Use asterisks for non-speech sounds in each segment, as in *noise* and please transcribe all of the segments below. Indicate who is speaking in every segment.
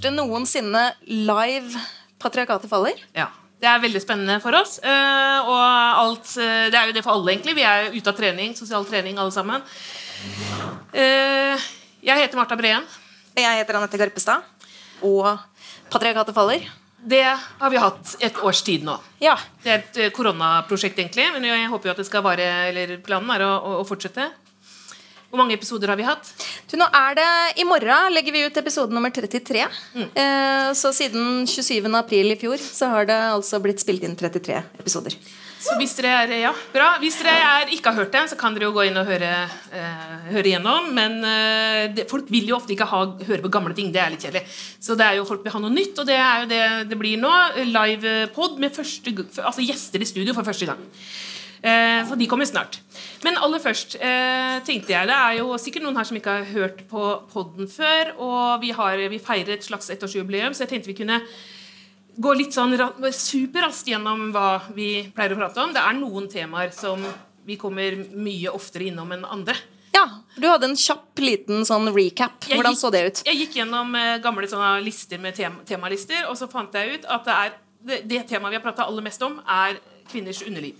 Speaker 1: første noensinne live Patriarkatet faller.
Speaker 2: Ja. Det er veldig spennende for oss. eh, og alt, eh, det er jo det for alle, egentlig. Vi er ute av trening, sosial trening, alle sammen. Eh, jeg heter Marta Breen.
Speaker 1: Jeg heter Anette Garpestad. Og Patriarkatet faller.
Speaker 2: Det har vi hatt et års tid nå.
Speaker 1: Ja.
Speaker 2: Det er et koronaprosjekt, egentlig. Men jeg håper jo at det skal vare, eller planen er å, å fortsette. Hvor mange episoder har vi hatt?
Speaker 1: Du, nå er det, I morgen legger vi ut episode nummer 33. Eh, så siden 27. april i fjor så har det altså blitt spilt inn 33 episoder.
Speaker 2: Så hvis dere er, ja, bra. Hvis dere er, ikke har hørt den, så kan dere jo gå inn og høre, eh, høre igjennom. Men eh, det, folk vil jo ofte ikke ha, høre på gamle ting. Det er litt kjedelig. Så det er jo folk vil ha noe nytt, og det er jo det det blir nå. Livepod med første, altså gjester i studio for første gang. Eh, så de kommer snart. Men aller først eh, tenkte jeg Det er jo sikkert noen her som ikke har hørt på podden før. Og vi, har, vi feirer et slags ettårsjubileum, så jeg tenkte vi kunne gå litt sånn ra- superraskt gjennom hva vi pleier å prate om. Det er noen temaer som vi kommer mye oftere innom enn andre.
Speaker 1: Ja, Du hadde en kjapp liten sånn recap.
Speaker 2: Jeg
Speaker 1: Hvordan
Speaker 2: gikk-
Speaker 1: så det ut?
Speaker 2: Jeg gikk gjennom eh, gamle lister med tem temalister, og så fant jeg ut at det, er, det, det temaet vi har prata aller mest om, er kvinners underliv.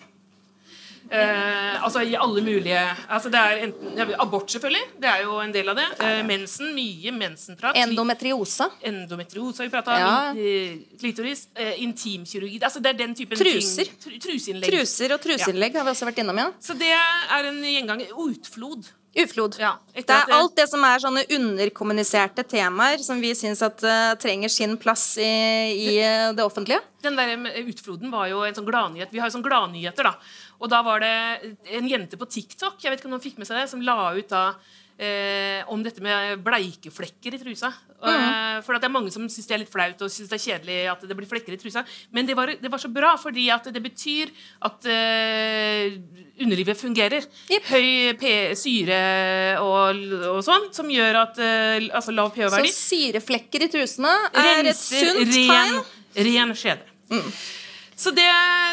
Speaker 2: Eh, altså i alle mulige altså det er enten, ja, Abort, selvfølgelig. Det er jo en del av det. Eh, mensen. Mye mensenprat.
Speaker 1: Endometriose.
Speaker 2: Endometriose har vi prata om.
Speaker 1: Ja.
Speaker 2: eh, Klitoris. Eh, intimkirurgi. Altså det er den typen
Speaker 1: Truser.
Speaker 2: ting. Truseinnlegg.
Speaker 1: Truser og truseinnlegg har vi også vært innom. ja
Speaker 2: Så det er en gjenganger. Utflod.
Speaker 1: Uflod.
Speaker 2: Ja,
Speaker 1: Det er alt det som er sånne underkommuniserte temaer som vi syns at eh, trenger sin plass i, i eh, det offentlige.
Speaker 2: Den der utfloden var jo en sånn gladnyhet. Vi har jo sånn gladnyheter, da. Og da var det en jente på TikTok jeg vet ikke om noen fikk med seg det, som la ut da eh, om dette med bleikeflekker i trusa. Eh, for at det er mange som syns det er litt flaut og synes det er kjedelig at det blir flekker i trusa. Men det var, det var så bra, fordi at det betyr at eh, underlivet fungerer.
Speaker 1: Yep.
Speaker 2: Høy syre og, og sånn, som gjør at eh, Altså lav pH-verdi.
Speaker 1: Så syreflekker i trusene er et sunt
Speaker 2: ren,
Speaker 1: tegn.
Speaker 2: ren skjede. Så det,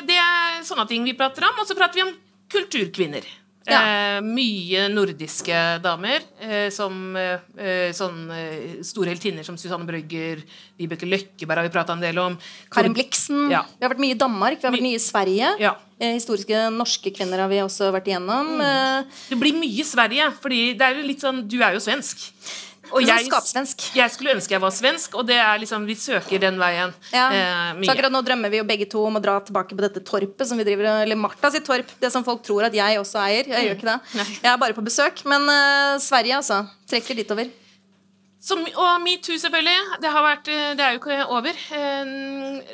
Speaker 2: det er sånne ting vi prater om. Og så prater vi om kulturkvinner.
Speaker 1: Ja.
Speaker 2: Eh, mye nordiske damer. Eh, som eh, eh, sånn eh, store heltinner som Susanne Brøgger, Vibeke Løkkeberg har vi prata en del om.
Speaker 1: Karen Blixen.
Speaker 2: Ja.
Speaker 1: Vi har vært mye i Danmark, vi har vært mye i Sverige.
Speaker 2: Ja.
Speaker 1: Eh, historiske norske kvinner har vi også vært igjennom. Eh,
Speaker 2: Det blir mye Sverige, fordi det er jo litt sånn Du er jo svensk. Og jeg,
Speaker 1: skapsvensk.
Speaker 2: jeg skulle ønske jeg var svensk, og det er liksom Vi søker den veien
Speaker 1: Ja.
Speaker 2: eh,
Speaker 1: Så akkurat nå drømmer vi jo begge to om å dra tilbake på dette torpet som vi driver Eller Martha sitt torp. Det som folk tror at jeg også eier. Jeg gjør ikke det.
Speaker 2: Nei.
Speaker 1: Jeg er bare på besøk. Men uh, Sverige, altså. Trekker ditover.
Speaker 2: Så, og metoo, selvfølgelig. Det, har vært, eh, det er jo ikke over. Eh,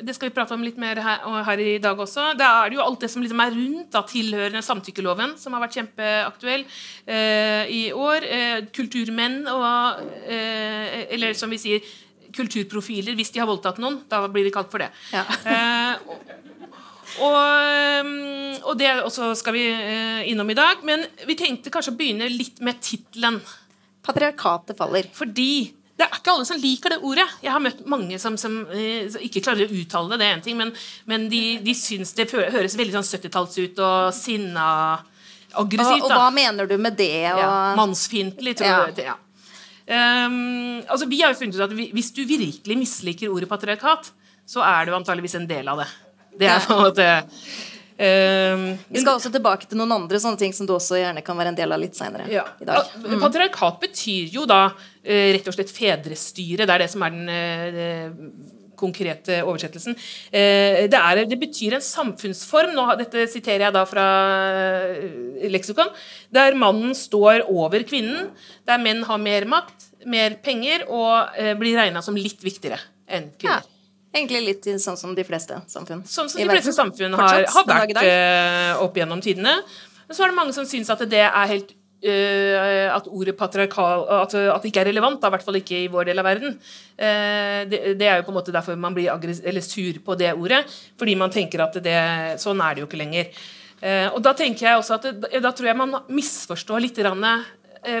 Speaker 2: Det skal vi prate om litt mer her, her i dag også. Da er det jo alt det som liksom er rundt da, tilhørende samtykkeloven, som har vært kjempeaktuell eh, i år. Eh, kulturmenn og eh, Eller som vi sier kulturprofiler hvis de har voldtatt noen. Da blir de kalt for det.
Speaker 1: Ja.
Speaker 2: Eh, og, og det også skal vi innom i dag. Men vi tenkte kanskje å begynne litt med tittelen.
Speaker 1: Patriarkatet faller.
Speaker 2: Fordi det er ikke alle som liker det ordet. Jeg har møtt mange som, som, eh, som ikke klarer å uttale det, det er en ting, men, men de, de syns det høres veldig sånn 70-talls ut og sinna aggressivt.
Speaker 1: og
Speaker 2: og
Speaker 1: hva mener du med det? Og,
Speaker 2: Ja, Mannsfiendtlig, tror
Speaker 1: Ja.
Speaker 2: jeg. det, Ja. Um, altså, vi har jo funnet ut at vi, hvis du virkelig misliker ordet patriarkat, så er du antageligvis en del av det. Det er på en måte um,
Speaker 1: vi skal også tilbake til noen andre sånne ting som du også gjerne kan være en del av litt seinere
Speaker 2: Ja.
Speaker 1: i dag.
Speaker 2: Ja, Patriarkat betyr jo da eh, rett og slett fedrestyre. Det er det som er den eh, konkrete oversettelsen. Eh, det, er, det betyr en samfunnsform, nå, dette siterer jeg da fra leksikon, der mannen står over kvinnen, der menn har mer makt, mer penger og blir regna som litt viktigere enn
Speaker 1: Ja. Egentlig litt sånn som de fleste samfunn.
Speaker 2: Sånn som de fleste
Speaker 1: verden.
Speaker 2: samfunn har, har vært eh, opp gjennom tidene. Men så er det mange som syns at det er helt Uh, At ordet patriarkal at, at det ikke er relevant, da, i hvert fall ikke i vår del av verden. Uh, det, det er jo på en måte derfor man blir sur på det ordet. Fordi man tenker at det, sånn er det jo ikke lenger. Uh, og da tenker jeg også at det, da tror jeg man misforstår litt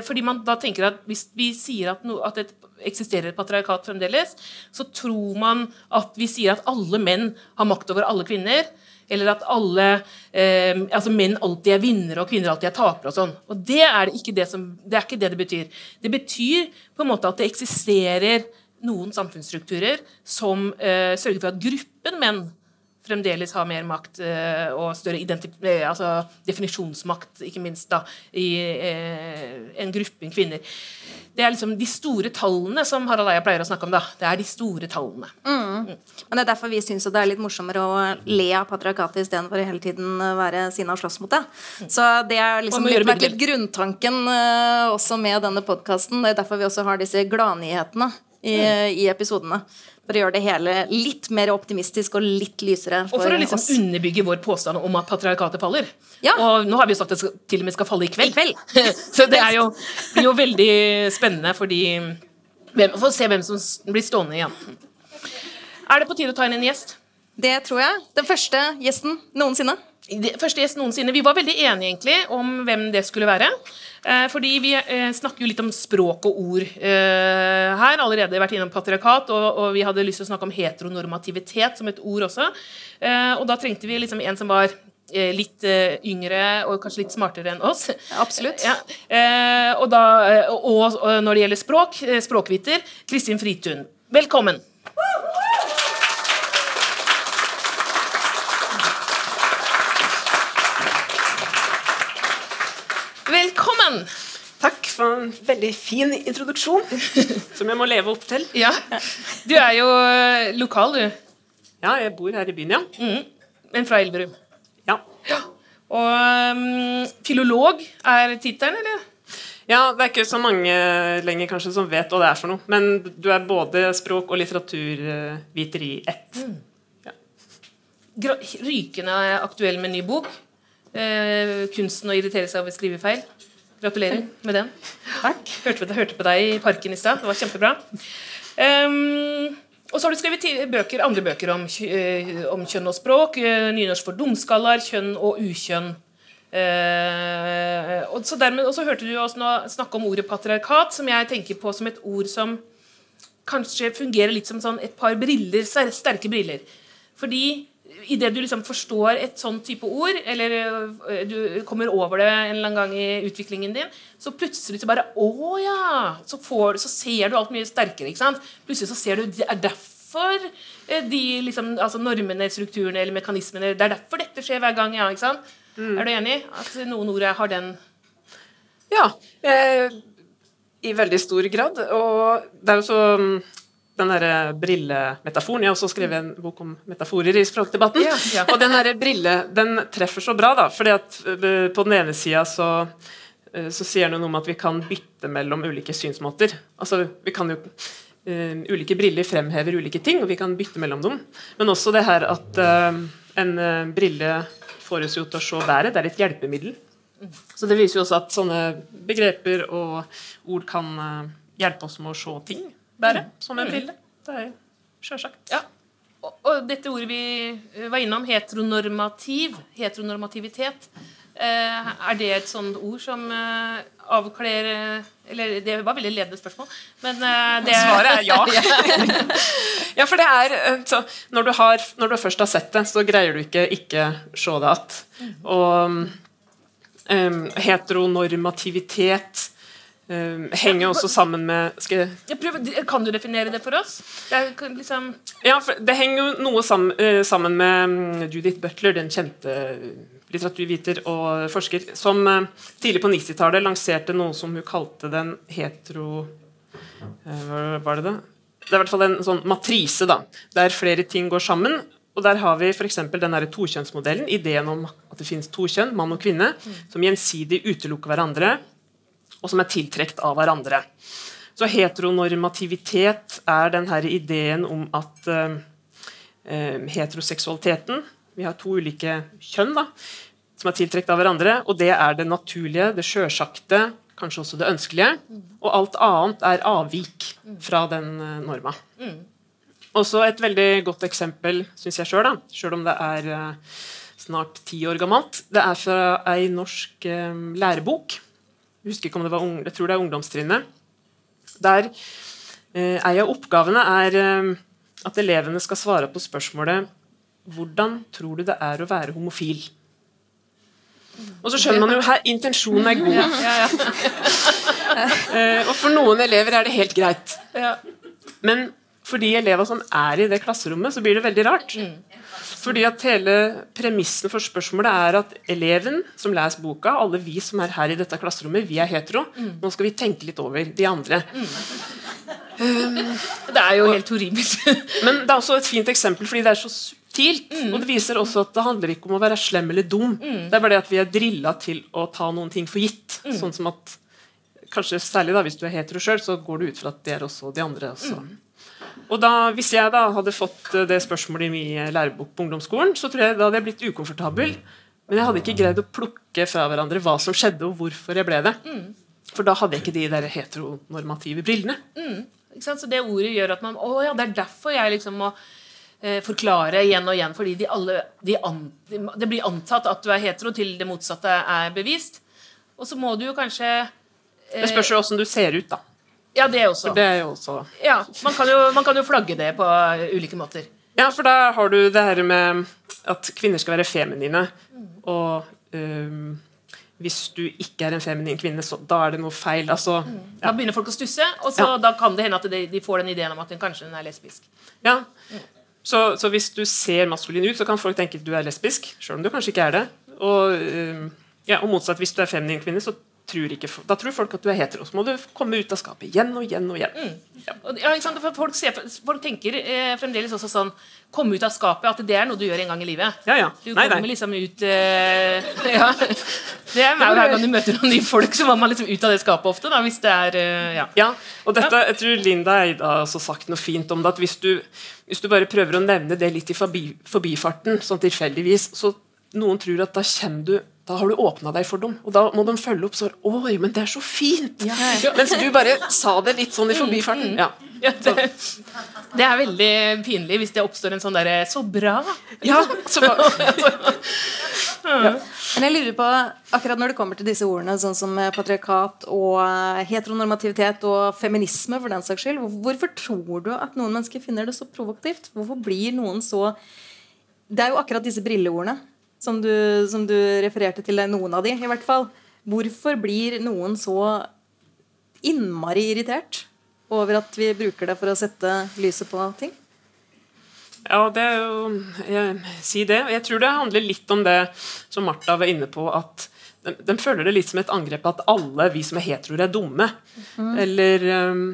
Speaker 2: fordi man da tenker at hvis vi sier at, no, at det eksisterer et patriarkat fremdeles, så tror man at vi sier at alle menn har makt over alle kvinner. Eller at alle eh, altså menn alltid er vinnere og kvinner alltid er tapere. og sånn. Og det er det, som, det er ikke det det betyr. Det betyr på en måte at det eksisterer noen samfunnsstrukturer som eh, sørger for at gruppen menn fremdeles har mer makt eh, og større eh, altså definisjonsmakt, ikke minst, da, i eh, en gruppe kvinner. Det er liksom de store tallene som Harald Eia pleier å snakke om. da. Det er de store tallene.
Speaker 1: Mm. Men Det er derfor vi syns det er litt morsommere å le av patriarkatet istedenfor hele tiden være sinna og slåss mot det. Mm. Så det er liksom litt, vært litt grunntanken også med denne podkasten. Det er derfor vi også har disse gladnyhetene i, mm. i episodene. For å gjøre det hele litt mer optimistisk og litt lysere.
Speaker 2: For og for å liksom underbygge vår påstand om at patriarkatet faller. Ja. Og nå har vi jo sagt at det til og med skal falle i kveld. I kveld. *laughs* Så det er jo, blir jo veldig spennende For å se hvem som blir stående igjen. Er det på tide å ta inn en gjest?
Speaker 1: Det tror jeg. Den første gjesten noensinne.
Speaker 2: Første gjest noensinne. Vi var veldig enige egentlig om hvem det skulle være. Eh, fordi vi eh, snakker jo litt om språk og ord eh, her. Allerede vært innom patriarkat, og, vi hadde lyst til å snakke om heteronormativitet som et ord også. Og da trengte vi liksom en som var litt yngre og kanskje litt smartere enn oss.
Speaker 1: Absolutt.
Speaker 2: Ja. Og, da, og, når det gjelder språk, språkviter, Kristin Fritun. Velkommen. Velkommen!
Speaker 3: Takk for en veldig fin introduksjon, *laughs* som jeg må leve opp til.
Speaker 2: Ja, Du er jo eh, lokal, du.
Speaker 3: Ja, jeg bor her i byen, ja.
Speaker 2: Mm. Men fra Elverum.
Speaker 3: Ja.
Speaker 2: ja. Og um, filolog er tittelen, eller?
Speaker 3: Ja, det er ikke så mange lenger kanskje som vet hva det er for noe. Men du er både språk- og litteraturviter i ett. Mm.
Speaker 2: Ja. Rykende aktuell med ny bok. Eh, kunsten å irritere seg over skrivefeil. Gratulerer med den.
Speaker 3: Takk.
Speaker 2: Hørte, hørte på deg i parken i stad. Det var kjempebra. Um, og så har du skrevet bøker, andre bøker om, uh, om kjønn og språk. Uh, nynorsk for dumskaller, kjønn og ukjønn. Uh, og så dermed, og så hørte du oss nå snakke om ordet patriarkat, som jeg tenker på som et ord som kanskje fungerer litt som sånn et par briller, sterke briller. Fordi idet du liksom forstår et sånn type ord, eller øh, du kommer over det en eller annen gang i utviklingen din, så plutselig så bare Å ja! Så, får, så ser du alt mye sterkere. ikke sant? Plutselig så ser du Det er derfor øh, de liksom, altså normene, strukturene eller mekanismene Det er derfor dette skjer hver gang. ja, ikke sant? Mm. Er du enig? At noen ord har den
Speaker 3: Ja. Eh, I veldig stor grad. Og det er jo så den der brillemetaforen. Jeg har også skrevet en bok om metaforer i språkdebatten. Ja, ja. Og den der brille den treffer så bra, da. fordi at eh, på den ene sida så, eh, så sier den noe om at vi kan bytte mellom ulike synsmåter. Altså, vi kan jo uh, Ulike briller fremhever ulike ting, og vi kan bytte mellom dem. Men også det her at uh, en brille får oss jo til å se været. Det er et hjelpemiddel. Så det viser jo også at sånne begreper og ord kan hjelpe oss med å se ting mm. som en pille. Det er sjølsagt.
Speaker 2: Ja. Og, og, dette ordet vi eh, var innom, heteronormativ, heteronormativitet, eh, er det et sånt ord som eh, avkler Eller det var veldig ledende spørsmål, men eh, det
Speaker 3: Svaret er ja. *laughs* *laughs* ja, for det er eh, så, når, du har, når, du først har sett det, så greier du ikke ikke se det igjen. Mm. Og um, heteronormativitet Uh, henger også sammen med
Speaker 2: prøver, Kan du definere det for oss? Det, liksom...
Speaker 3: ja, det henger noe sammen, uh, sammen, med mm, Judith Butler, den kjente litteraturviter og forsker, som uh, tidlig på 90-tallet lanserte noe som hun kalte den hetero... hva var det da? Det er i hvert fall en sånn matrise da, der flere ting går sammen. Og Der har vi f.eks. den tokjønnsmodellen, ideen om at det finnes to kjønn, mann og kvinne, mm. som gjensidig utelukker hverandre og som er tiltrukket av hverandre. Så heteronormativitet er denne ideen om at uh, heteroseksualiteten Vi har to ulike kjønn da, som er tiltrukket av hverandre, og det er det naturlige, det sjølsagte, kanskje også det ønskelige. Og alt annet er avvik fra den uh, norma. Også et veldig godt eksempel, syns jeg sjøl, sjøl om det er snart ti år gammelt. Det er fra ei norsk lærebok jeg husker ikke om det var jeg tror det er ungdomstrinnet. Der eh, Ei av oppgavene er eh, at elevene skal svare på spørsmålet hvordan tror du det er å være homofil? Og så skjønner man jo her intensjonen er god. Ja, ja, uh, *laughs* og for noen elever er det helt greit. Men for de elevene som er i det klasserommet, så blir det veldig rart. Mm. Fordi at hele Premissen for spørsmålet er at eleven som leser boka, alle vi som er her i dette klasserommet, vi er hetero. Mm. Nå skal vi tenke litt over de andre. Mm.
Speaker 2: Um, det er jo helt horribelt. *laughs*
Speaker 3: men det er også et fint eksempel, fordi det er så subtilt. Og det viser også at det handler ikke om å være slem eller dum. Det er bare det at vi er drilla til å ta noen ting for gitt. Sånn som at Kanskje særlig da, hvis du er hetero sjøl, så går du ut fra at det er også de andre. også. Mm. Og da, Hvis jeg da hadde fått eh, det spørsmålet i min lærebok på ungdomsskolen, så tror jeg da hadde jeg blitt ukomfortabel. Men jeg hadde ikke greid å plukke fra hverandre hva som skjedde, og hvorfor jeg ble det. Mm. For da hadde jeg ikke de der heteronormative brillene.
Speaker 2: Mm. Så det ordet gjør at man Å ja, det er derfor jeg liksom må eh, forklare igjen og igjen. Fordi de alle, de an, det blir antatt at du er hetero til det motsatte er bevist. Og så må du jo kanskje
Speaker 3: eh, Det spørs jo åssen du ser ut, da.
Speaker 2: Ja, det også.
Speaker 3: For det er jo også
Speaker 2: Ja, man kan jo, man kan jo flagge det på ulike måter.
Speaker 3: Ja, for da har du det her med at kvinner skal være feminine. Og um, hvis du ikke er en feminin kvinne, så da er det noe feil. Altså,
Speaker 2: ja. Da begynner folk å stusse, og så ja. da kan det hende at de, de, får den ideen om at hun kanskje er lesbisk.
Speaker 3: Ja, så, så, hvis du ser maskulin ut, så kan folk tenke at du er lesbisk, sjøl om du kanskje ikke er det. Og, um, ja, og motsatt, hvis du er feminin kvinne, så tror ikke, da tror folk at du er hetero. Så må du komme ut av skapet igjen og igjen og igjen. Mm.
Speaker 2: Ja. Ja, folk, ser, folk, tenker eh, fremdeles også sånn Komme ut av skapet, at det er noe du gjør en gang i livet.
Speaker 3: Ja, ja.
Speaker 2: Du nei, kommer nei. liksom ut eh, *laughs* ja. Det er hver gang du møter noen nye folk, så må man liksom ut av det skapet ofte. Da, hvis det er eh, ja.
Speaker 3: ja. og dette, jeg tror Linda Eide har også sagt noe fint om det. at hvis du, hvis du bare prøver å nevne det litt i forbi, forbifarten, sånn tilfeldigvis, så noen tror at da kommer du da har du åpna deg for dem. Og da må de følge opp sånn Oi, men det er så fint! Ja. Mens du bare sa det litt sånn i forbifarten. Mm, mm. Ja. Ja,
Speaker 2: det, det, er veldig pinlig hvis det oppstår en sånn derre Så bra!
Speaker 3: Ja, så bra. *laughs*
Speaker 1: ja. Men jeg lurer på, akkurat når det kommer til disse ordene, sånn som patriarkat og heteronormativitet og feminisme, for den saks skyld, hvorfor tror du at noen mennesker finner det så provokativt? Hvorfor blir noen så Det er jo akkurat disse brilleordene som du, som du refererte til, noen av de i hvert fall. Hvorfor blir noen så innmari irritert over at vi bruker det for å sette lyset på ting?
Speaker 3: Ja, det er jo jeg, Si det. Jeg tror det handler litt om det som Martha var inne på, at de, de føler det litt som et angrep at alle vi som er heteroer, er dumme. Mm. Eller um,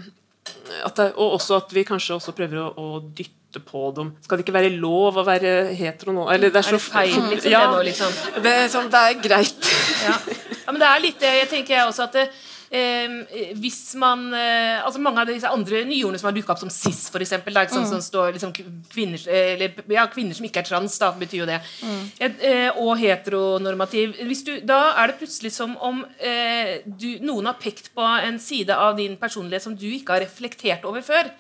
Speaker 3: det, Og også at vi kanskje også prøver å, å dytte dytte på dem. Skal det ikke være lov å være hetero nå? Eller
Speaker 2: det er, så, er det feil, liksom, ja, det nå, liksom?
Speaker 3: Det er, sånn, det er greit.
Speaker 2: Ja. ja. men det er litt det. Jeg tenker jeg også at det, eh, hvis man eh, altså Mange av disse andre nyordene som har dukka opp, som cis, for eksempel, da, sånn, mm. som står liksom, kvinner, eller, ja, kvinner som ikke er trans, da, betyr jo det. Mm. Eh, og heteronormativ. Du, da er det plutselig som om eh, du, noen har pekt på en side av din personlighet som du ikke har reflektert over før.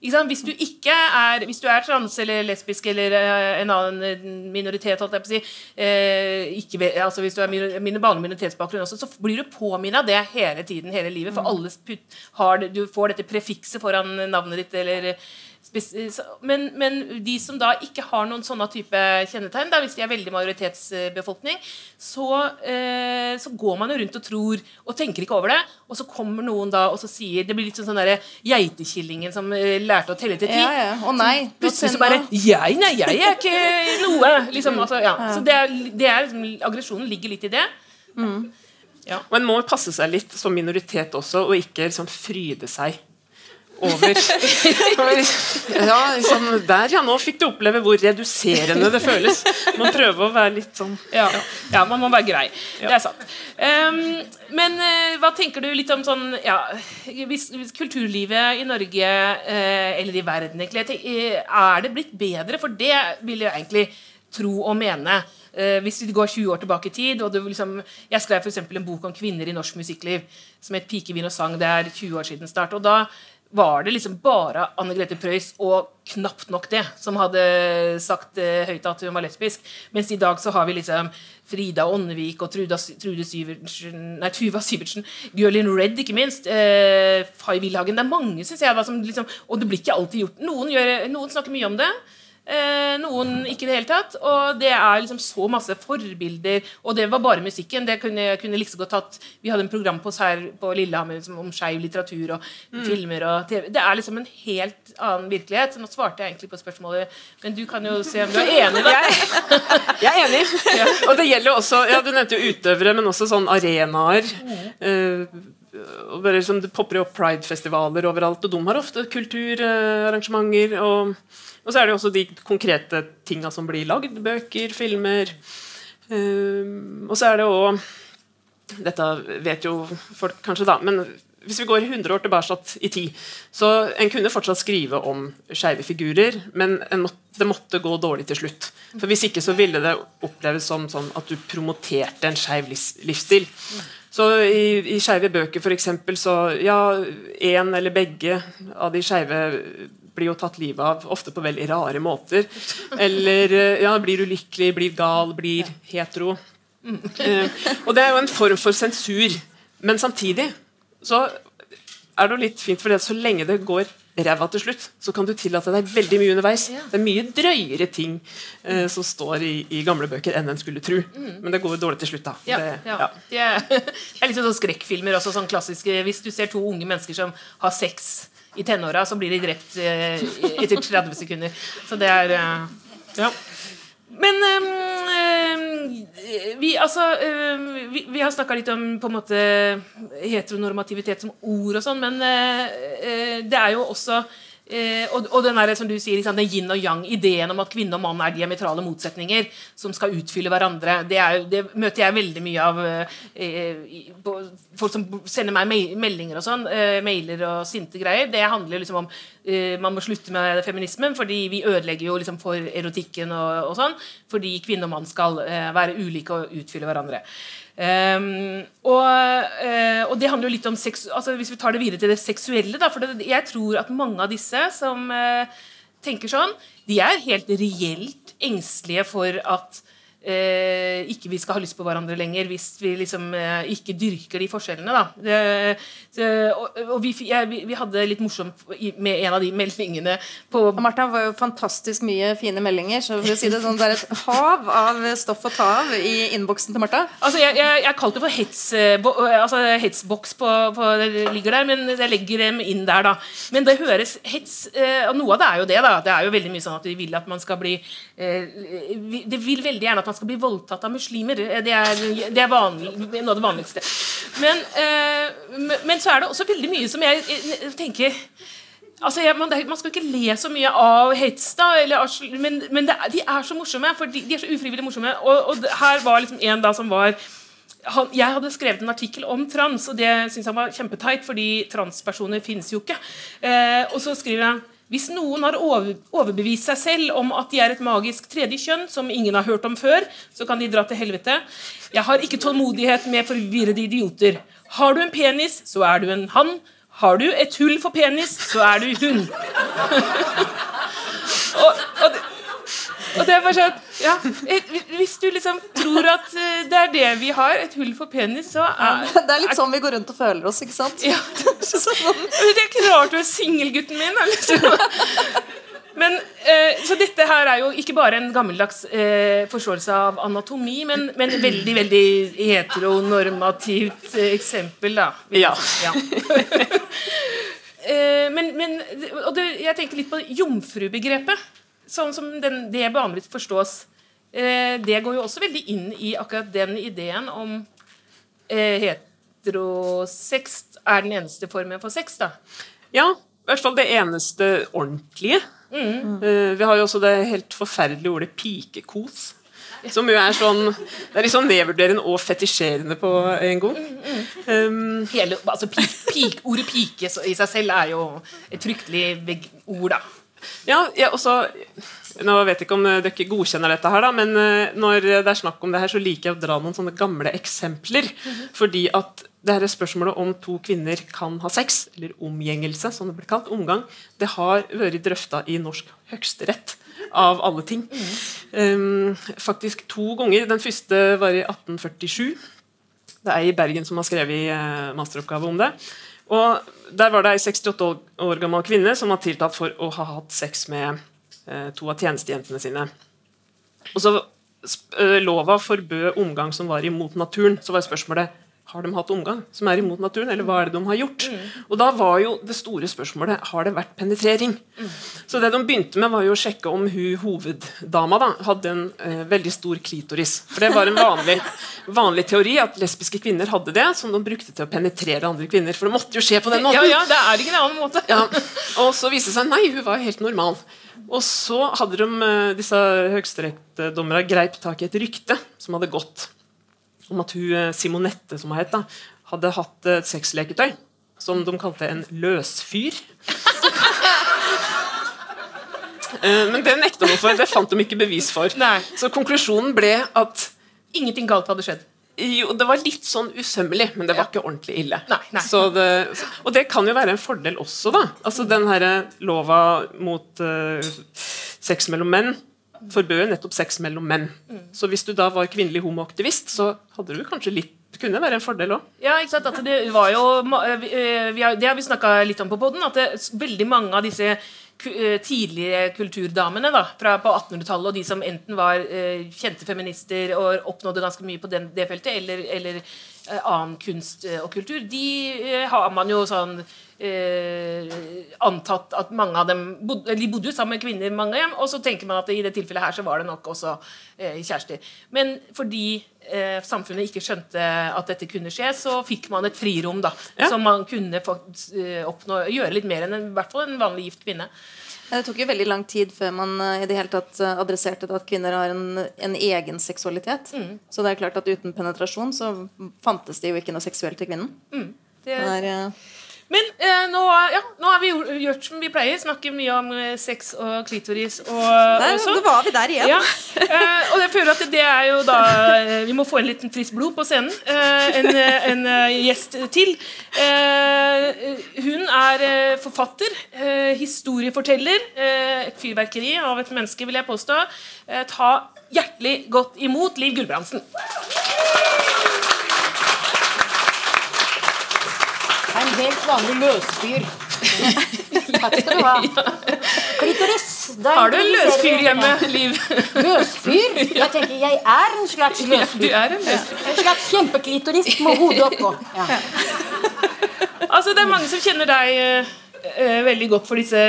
Speaker 2: Hvis du ikke er Hvis du er trans eller lesbisk eller eh, en annen eh, minoritet, holdt jeg på å si eh, ikke, altså Hvis du er min, minoritetsbakgrunn også, så blir du påminnet av det hele tiden, hele livet. For mm. alle har, du får dette prefikset foran navnet ditt eller men, men, de som da ikke har noen sånne type kjennetegn, da, hvis de er veldig majoritetsbefolkning, så, eh, så, går man jo rundt og tror og tenker ikke over det. Og så kommer noen da og så sier Det blir litt sånn sånn geitekillingen som eh, lærte å telle til ti.
Speaker 1: Ja, ja. Å nei,
Speaker 2: plutselig så bare Jeg, nei, jeg er ikke *laughs* noe. Liksom, altså, ja. Så det er, det er liksom, aggresjonen ligger litt i det. Mm.
Speaker 3: Ja. Man må passe seg litt som minoritet også, og ikke liksom fryde seg over. Ja, liksom, der, ja. Nå fikk du oppleve hvor reduserende det føles. Man prøver å være litt sånn
Speaker 2: Ja, ja man må være grei. Det er sant. Um, men uh, hva tenker du litt om sånn ja, hvis, hvis kulturlivet i Norge, uh, eller i verden egentlig, tenker, er det blitt bedre? For det vil jeg egentlig tro og mene. Uh, hvis vi går 20 år tilbake i tid og liksom, Jeg skrev for en bok om kvinner i norsk musikkliv som het 'Pikevin og sang'. Det er 20 år siden start. og da var det liksom bare Anne Grete Preus og knapt nok det som hadde sagt uh, høyt at hun var lesbisk. Mens i dag så har vi liksom Frida Åndevik og Truda, Trude Syvertsen Nei, Tuva Syvertsen. Bjørlin Redd, ikke minst. Eh, Fay Wilhagen. Det er mange, syns jeg. Da, som liksom, og det blir ikke alltid gjort. Noen, gjør, noen snakker mye om det. Eh, noen ikke i det hele tatt. Og det er liksom så masse forbilder. Og det var bare musikken. Det kunne, kunne liksom godt tatt Vi hadde en program på, oss her på Lillehammer liksom, om skeiv litteratur og mm. filmer og TV. Det er liksom en helt annen virkelighet. Så nå svarte jeg egentlig på spørsmålet, men du kan jo se om du er enig, da.
Speaker 3: Jeg, jeg er enig. Ja. Og det gjelder jo også ja, Du nevnte jo utøvere, men også sånn arenaer. Mm. Uh, og bare liksom, Det popper jo opp pridefestivaler overalt, og de har ofte kulturarrangementer. og og så er det også de konkrete tinga som blir lagd. Bøker, filmer. Um, og så er det òg Dette vet jo folk kanskje, da. Men hvis vi går 100 år tilbake i tid, så en kunne fortsatt skrive om skeive figurer, men måtte, det måtte gå dårlig til slutt. For Hvis ikke så ville det oppleves som sånn at du promoterte en skeiv livsstil. Så i, i skeive bøker, f.eks., så ja, én eller begge av de skeive blir jo tatt livet av, ofte på veldig rare måter. Eller eh, ja, blir ulykkelig, blir gal, blir hetero. Uh, og det er jo en form for sensur. Men samtidig så er det jo litt fint, for så lenge det går ræva til slutt, så kan du tillate deg veldig mye underveis. Ja. Det er mye drøyere ting uh, som står i, i, gamle bøker enn en skulle tro. Mm. Men det går jo dårlig til slutt, da.
Speaker 2: Ja, det, ja. Det, er, *laughs* det er litt sånn skrekkfilmer også, sånn klassiske Hvis du ser to unge mennesker som har sex i tenåra så blir de drept eh, etter 30 sekunder. Så det er eh, Ja. Men eh, vi, altså, øh, vi, vi, har snakka litt om på en måte heteronormativitet som ord og sånn, men øh, det er jo også Eh, og, og, den der, som du sier, liksom, den yin og yang, ideen om at kvinne og mann er diametrale motsetninger som skal utfylle hverandre, det, er, det møter jeg veldig mye av eh, folk som sender meg meldinger og sånn, eh, mailer og sinte greier. Det handler liksom om eh, man må slutte med feminismen, fordi vi ødelegger jo liksom for erotikken og, og sånn, fordi kvinne og mann skal eh, være ulike og utfylle hverandre. Um, og, uh, og, det handler jo litt om sex, altså Hvis vi tar det videre til det seksuelle da, for det, Jeg tror at mange av disse som uh, tenker sånn, de er helt reelt engstelige for at eh, ikke vi skal ha lyst på hverandre lenger hvis vi liksom eh, ikke dyrker de forskjellene. Da. Det, det, og, og vi, ja, vi, vi, hadde litt morsomt med en av de *laughs* meldingene på
Speaker 1: Martha var jo fantastisk mye fine meldinger. Så for å si det sånn, det er et hav av stoff å ta av i innboksen til Martha.
Speaker 2: Altså, jeg, jeg, jeg kalte det for hets, altså, hetsboks på, på, det ligger der, men jeg legger dem inn der, da. Men det høres hets eh, Og noe av det er jo det, da. Det er jo veldig mye sånn at vi vil at man skal bli eh, Det vil veldig gjerne at man skal bli voldtatt av muslimer. Det er, det er vanlig, noe av det vanligste. Men, eh, men, så er det også veldig mye som jeg, jeg tenker Altså, jeg, man, man, skal ikke le så mye av hets, da, eller, men, men det, de er så morsomme. For de, de er så ufrivillig morsomme. Og, og, her var liksom en da som var han, Jeg hadde skrevet en artikkel om trans, og det syntes han var kjempeteit, fordi transpersoner finnes jo ikke. Eh, og så skriver han hvis noen har overbevist seg selv om at de er et magisk tredje kjønn som ingen har hørt om før, så kan de dra til helvete. Jeg har ikke tålmodighet med forvirrede idioter. Har du en penis, så er du en han. Har du et hull for penis, så er du hun. *laughs* og, og og det er bare sånn ja, Hvis du liksom tror at eh, det er det vi har, et hull for penis, så er
Speaker 1: Det er litt sånn vi går rundt og føler oss, ikke sant? Ja. *laughs*
Speaker 2: Sånn. Det er ikke rart du er singelgutten min. Liksom. Men, eh, så dette her er jo ikke bare en gammeldags eh, forståelse av anatomi, men, men veldig veldig heteronormativt eh, eksempel, da.
Speaker 3: Ja. ja. *laughs*
Speaker 2: eh, men, men og det, jeg tenker litt på jomfrubegrepet sånn som den, det vanligvis forstås, eh, det går jo også veldig inn i akkurat den ideen om eh, heterosex er den eneste formen for sex. da.
Speaker 3: Ja, i hvert fall det eneste ordentlige. Mm. Uh, vi har jo også det helt forferdelige ordet pikekos. Som jo er sånn Det er litt sånn nedvurderende og fetisjerende på en gang. Mm, mm.
Speaker 2: Um, Hele, altså, pik, pik, ordet pike i seg selv er jo et fryktelig ord, da.
Speaker 3: Ja, jeg også Nå vet jeg ikke om dere godkjenner dette, her da, men eh, når det er snakk om det her, så liker jeg å dra noen sånne gamle eksempler. Mm -hmm. Fordi at det her spørsmålet om to kvinner kan ha sex, eller omgjengelse, som det blir kalt, omgang, det har vært drøfta i norsk høyesterett. Av alle ting. Mm. Um, faktisk to ganger. Den første var i 1847. Det er i Bergen som har skrevet uh, masteroppgave om det. Og Der var det ei 68 år gammel kvinne som var tiltalt for å ha hatt sex med eh, to av tjenestejentene sine. Og så eh, Lova forbød omgang som var imot naturen. Så var spørsmålet har de hatt omgang som er imot naturen, eller hva er det de har gjort? Mm. Og da var jo det store spørsmålet har det vært penetrering. Mm. Så det de begynte med, var jo å sjekke om hun hoveddama da, hadde en eh, veldig stor klitoris. For det var en vanlig, *laughs* vanlig, teori at lesbiske kvinner hadde det, som de brukte til å penetrere andre kvinner. For det måtte jo skje på den måten.
Speaker 2: Ja, ja, det er ikke en annen måte.
Speaker 3: Ja. Og så viste det seg nei, hun var helt normal. Og så hadde de, uh, disse høyesterettsdommerne greip tak i et rykte som hadde gått om at hun eh, Simonette, som hun het, da, hadde hatt et sexleketøy som de kalte en løsfyr. *laughs* Eh, men det nekta de for. Det fant de ikke bevis for.
Speaker 2: Nei.
Speaker 3: Så konklusjonen ble at
Speaker 2: Ingenting galt hadde skjedd.
Speaker 3: Jo, det var litt sånn usømmelig, men det var ja. ikke ordentlig ille.
Speaker 2: Nei, nei.
Speaker 3: Det, og det kan jo være en fordel også, da. Altså Den her lova mot uh, sex mellom menn forbød nettopp sex mellom menn. Mm. Så hvis du da var kvinnelig homoaktivist, så hadde du kanskje litt det kunne være en fordel òg.
Speaker 2: Ja, ikke sant? Det var jo eh, eh, Det har vi snakka litt om på poden, at det, veldig mange av disse eh, tidlige kulturdamene da, fra på 1800-tallet, og de som enten var kjente feminister og oppnådde ganske mye på den, det feltet, eller, eller annen kunst og kultur, de har man jo sånn eh, antatt at mange av dem bodde, de bodde jo sammen med kvinner, mange hjem, og så tenker man at i det tilfellet her så var det nok også eh, kjærester. Men fordi eh, samfunnet ikke skjønte at dette kunne skje, så fikk man et frirom da, ja. som man kunne eh, oppnå, gjøre litt mer enn en, i hvert fall en vanlig gift kvinne.
Speaker 1: Det tok jo veldig lang tid før man eh, i det hele tatt eh, adresserte at kvinner har en, en egen seksualitet. Mm. Så det er klart at uten penetrasjon så fantes det jo ikke noe seksuelt til kvinnen. Mm. Det, det er,
Speaker 2: men eh, nå, ja, nå, har vi gjort som vi pleier, Snakker mye om eh, sex og klitoris. Og,
Speaker 1: der, og sånn. var vi der igjen.
Speaker 2: Ja. Eh, og jeg føler at det er jo da eh, Vi må få en liten friskt blod på scenen. Eh, en, eh, en gjest til. hun er forfatter, historieforteller, et fyrverkeri av et menneske, vil jeg påstå. ta hjertelig godt imot Liv Gulbrandsen.
Speaker 4: Helt vanlig løsfyr. *laughs* Takk skal du ha. Klitoris.
Speaker 2: Har du en løsfyr hjemme, Liv? *laughs*
Speaker 4: Løsfyr? Jeg tenker jeg er en slags *laughs* løsfyr.
Speaker 2: Du er en løsfyr.
Speaker 4: En slags kjempeklitoris med hodet oppå. Ja.
Speaker 2: Altså, det er mange som kjenner deg uh, veldig godt for disse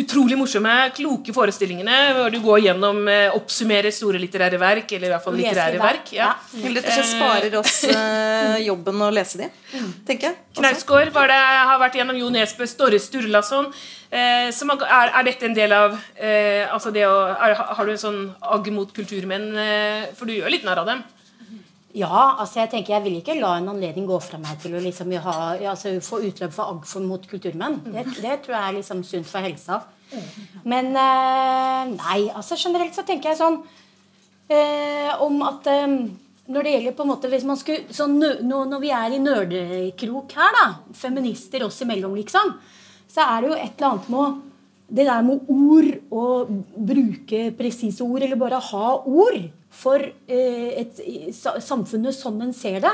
Speaker 2: utrolig morsomme, kloke forestillingene hvor du går gjennom, eh, oppsummerer store litterære verk, eller i hvert fall litterære verk. Ja.
Speaker 1: Ja. Rett og slett sparer oss eh, *laughs* jobben å lese de, tenker jeg.
Speaker 2: Knausgård har vært gjennom Jo Nesbø, Storre Sturlason. Eh, er, er, dette en del av eh, altså det å, er, Har du en sånn agg mot kulturmenn? Eh, for du gjør litt narr av dem.
Speaker 4: Ja, altså jeg tenker jeg vil ikke la en anledning gå fra meg til å liksom ha, altså få utløp for agg mot kulturmenn. Det, det, tror jeg er liksom sunt for helsa. Men eh, nei, altså generelt så tenker jeg sånn eh, om at eh, når det gjelder på en måte hvis man skulle, sånn, nå, Når vi er i nerdekrok her, da, feminister oss imellom, liksom, så er det jo et eller annet med det der med ord, og bruke presise ord, eller bare ha ord for eh, et, samfunnet sånn en ser det,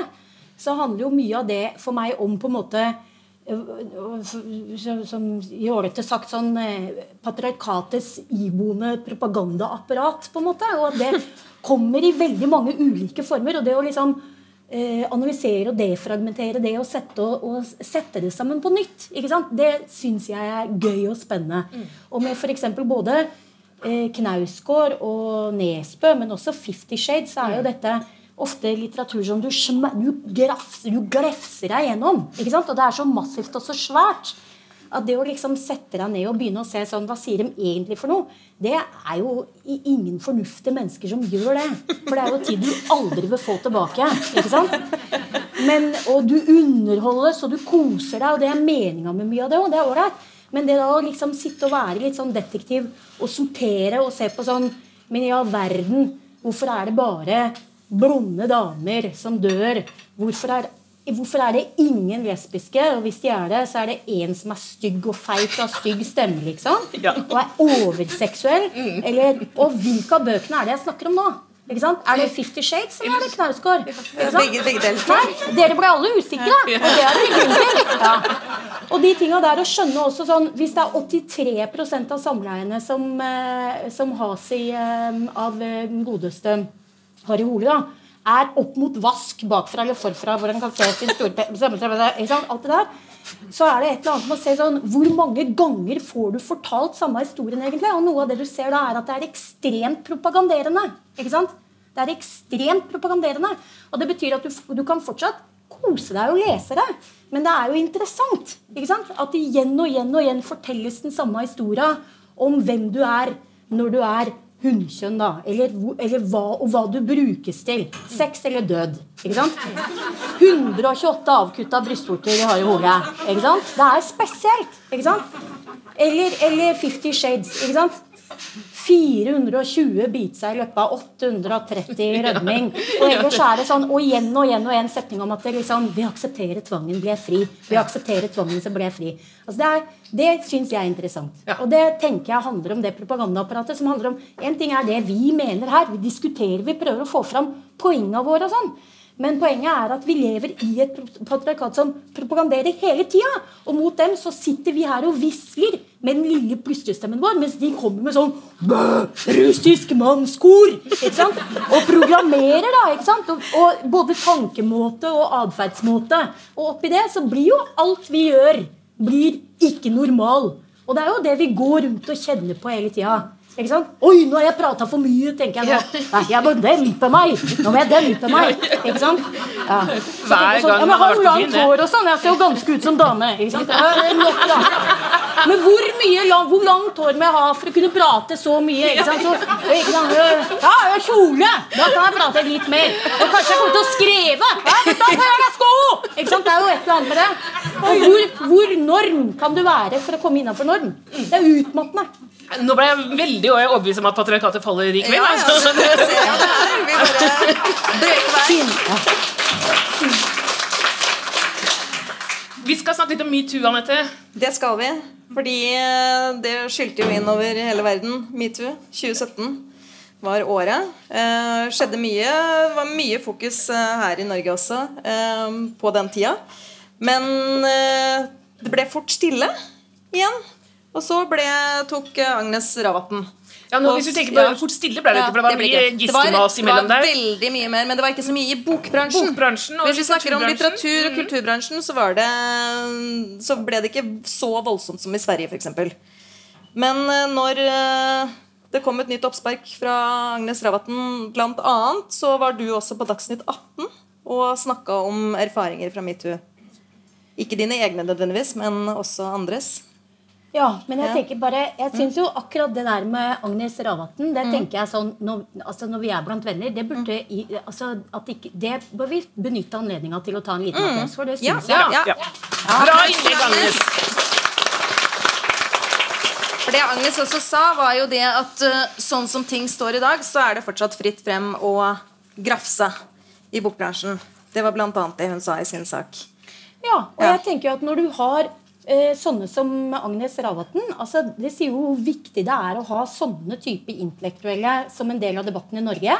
Speaker 4: så handler jo mye av det for meg om på en måte eh, som i årete sagt sånn eh, patriarkatets iboende propagandaapparat, på en måte. Og at det *laughs* kommer i veldig mange ulike former. Og det å liksom analysere og defragmentere det og sette, og, og sette det sammen på nytt, det syns jeg er gøy og spennende. Mm. Og med f.eks. både Knausgård og Nesbø, men også Fifty Shades, så er jo mm. dette ofte litteratur som du, du, grafser, du glefser deg gjennom. ikke sant? Og det er så massivt og så svært. At det å liksom sette deg ned og begynne å se sånn, hva sier de egentlig for noe, det er jo ingen fornuftige mennesker som gjør det. For det er jo tid du aldri vil få tilbake. ikke sant? Men, og du underholdes, og du koser deg, og det er meninga med mye av det. Og det er ålreit. Men det da å liksom sitte og være litt sånn detektiv og sortere og se på sånn Men i all verden, hvorfor er det bare blonde damer som dør? Hvorfor er, hvorfor er det ingen lesbiske? Og hvis de er det, så er det én som er stygg og feit og har stygg stemme, liksom. Ja. Og er overseksuell. Mm. Eller, og hvilke av bøkene er det jeg snakker om nå? Ikke sant? Er det Fifty Shades eller er det Knausgård?
Speaker 1: Begge, begge deler.
Speaker 4: Dere ble alle usikre. Og det er det grunn. Ja. Og de tinga der å skjønne også sånn Hvis det er 83% av samleiene som, eh, som has i, eh, av eh, den godeste Harry Hole, da, er opp mot vask bakfra eller forfra, hvor han kan se sin store ikke sant? Alt det der. Så er det et eller annet med å se sånn Hvor mange ganger får du fortalt samme historien, egentlig? Og noe av det du ser da, er at det er ekstremt propaganderende. Ikke sant? Det er ekstremt propaganderende. Og det betyr at du, du kan fortsatt kose deg og lese det. Men det er jo interessant ikke sant? at igjen og igjen og igjen fortelles den samme historia om hvem du er når du er hunnkjønn, da. Eller, eller hva, og hva du brukes til. Sex eller død. Ikke sant? 128 avkutta brystvorter i hodet. Ikke sant? Det er spesielt. Ikke sant? Eller, eller Fifty Shades. Ikke sant? 420 biter seg i løpet av 830 *laughs* rødming. Og ellers er det sånn, og igjen og igjen og igjen setning om at det liksom, vi aksepterer tvangen, ble fri. Vi aksepterer tvangen, så ble jeg fri. Altså det er, det syns jeg er interessant. Og det tenker jeg handler om det propagandaapparatet som handler om En ting er det vi mener her. Vi diskuterer, vi prøver å få fram poengene våre og sånn. Men poenget er at vi lever i et patriarkat som propaganderer hele tida. Og mot dem så sitter vi her og visler med den lille plystrestemmen vår, mens de kommer med sånn «Bæ, russisk mannskor! Og programmerer, da. ikke sant? Og, og både tankemåte og atferdsmåte. Og oppi det så blir jo alt vi gjør, blir ikke normal. Og det er jo det vi går rundt og kjenner på hele tida. Ikke sant? Oi, nå har jeg prata for mye, tenker jeg nå. Nei, jeg må dempe meg! Nå må jeg dempe meg! *laughs* Ikke sant? Ja. Så Hver sånn,
Speaker 2: gang
Speaker 4: ja, men
Speaker 2: har
Speaker 4: jo langt hår og sånn. Jeg ser jo ganske ut som dame. Ikke sant? Ja. Men hvor mye hvor langt hår må jeg ha for å kunne prate så mye? Ikke sant? Så, ikke sant? Ja, jeg har kjole! Da kan jeg prate litt mer. Og kanskje jeg kommer til å skrive! Ja, da får jeg meg sko! Ikke sant? Det er jo et eller annet med det. Og hvor, hvor norm kan du være for å komme innafor norm? Det er utmattende.
Speaker 2: Nå ble jeg veldig overbevist om at patriarkatet faller i kveld.
Speaker 1: Ja, ja,
Speaker 2: altså.
Speaker 1: så ser jo det her. Vi bare brøyter vei.
Speaker 2: Vi skal snakke litt om metoo, Anette.
Speaker 1: Det skal vi. Fordi eh, det skylte jo inn over hele verden. Metoo 2017 var året. Eh, skjedde mye. Det var mye fokus eh, her i Norge også eh, på den tida. Men eh, det ble fort stille igjen. Og så ble, tok Agnes Ravatn.
Speaker 2: Ja, nå, hvis du tenker på
Speaker 1: ja.
Speaker 2: Fort stille ble det ikke, for det var
Speaker 1: det
Speaker 2: mye
Speaker 1: ikke. Det var-
Speaker 2: giskemas imellom
Speaker 1: Det var veldig mye mer, men det var ikke så mye i bokbransjen.
Speaker 2: Bokbransjen
Speaker 1: Hvis vi snakker om litteratur- og kulturbransjen, så, var det, så ble det ikke så voldsomt som i Sverige, f.eks. Men eh, når eh, det kom et nytt oppspark fra Agnes Ravatn, bl.a., så var du også på Dagsnytt 18 og snakka om erfaringer fra metoo. Ikke dine egne nødvendigvis, men også andres.
Speaker 4: Ja, men jeg
Speaker 1: Ja.
Speaker 4: tenker bare Jeg syns jo akkurat det der med Agnes Ravatn Det tenker jeg sånn når, altså når vi er blant venner Det burde i, altså at ikke, Det bør vi benytte anledninga til å ta en liten applaus for. Det
Speaker 1: Ja,
Speaker 4: jeg.
Speaker 1: ja, ja.
Speaker 2: Ja. Bra innlegg, Agnes.
Speaker 1: For det Agnes også sa, var jo det at eh, sånn som ting står i dag, så er det fortsatt fritt frem å grafse i bokbransjen. Det var annet det hun sa i sin sak.
Speaker 4: Ja, og
Speaker 1: Ja.
Speaker 4: jeg tenker jo at når du har sånne som Agnes Ravatn altså Det sier jo hvor viktig det er å ha sånne type intellektuelle som en del av debatten i Norge.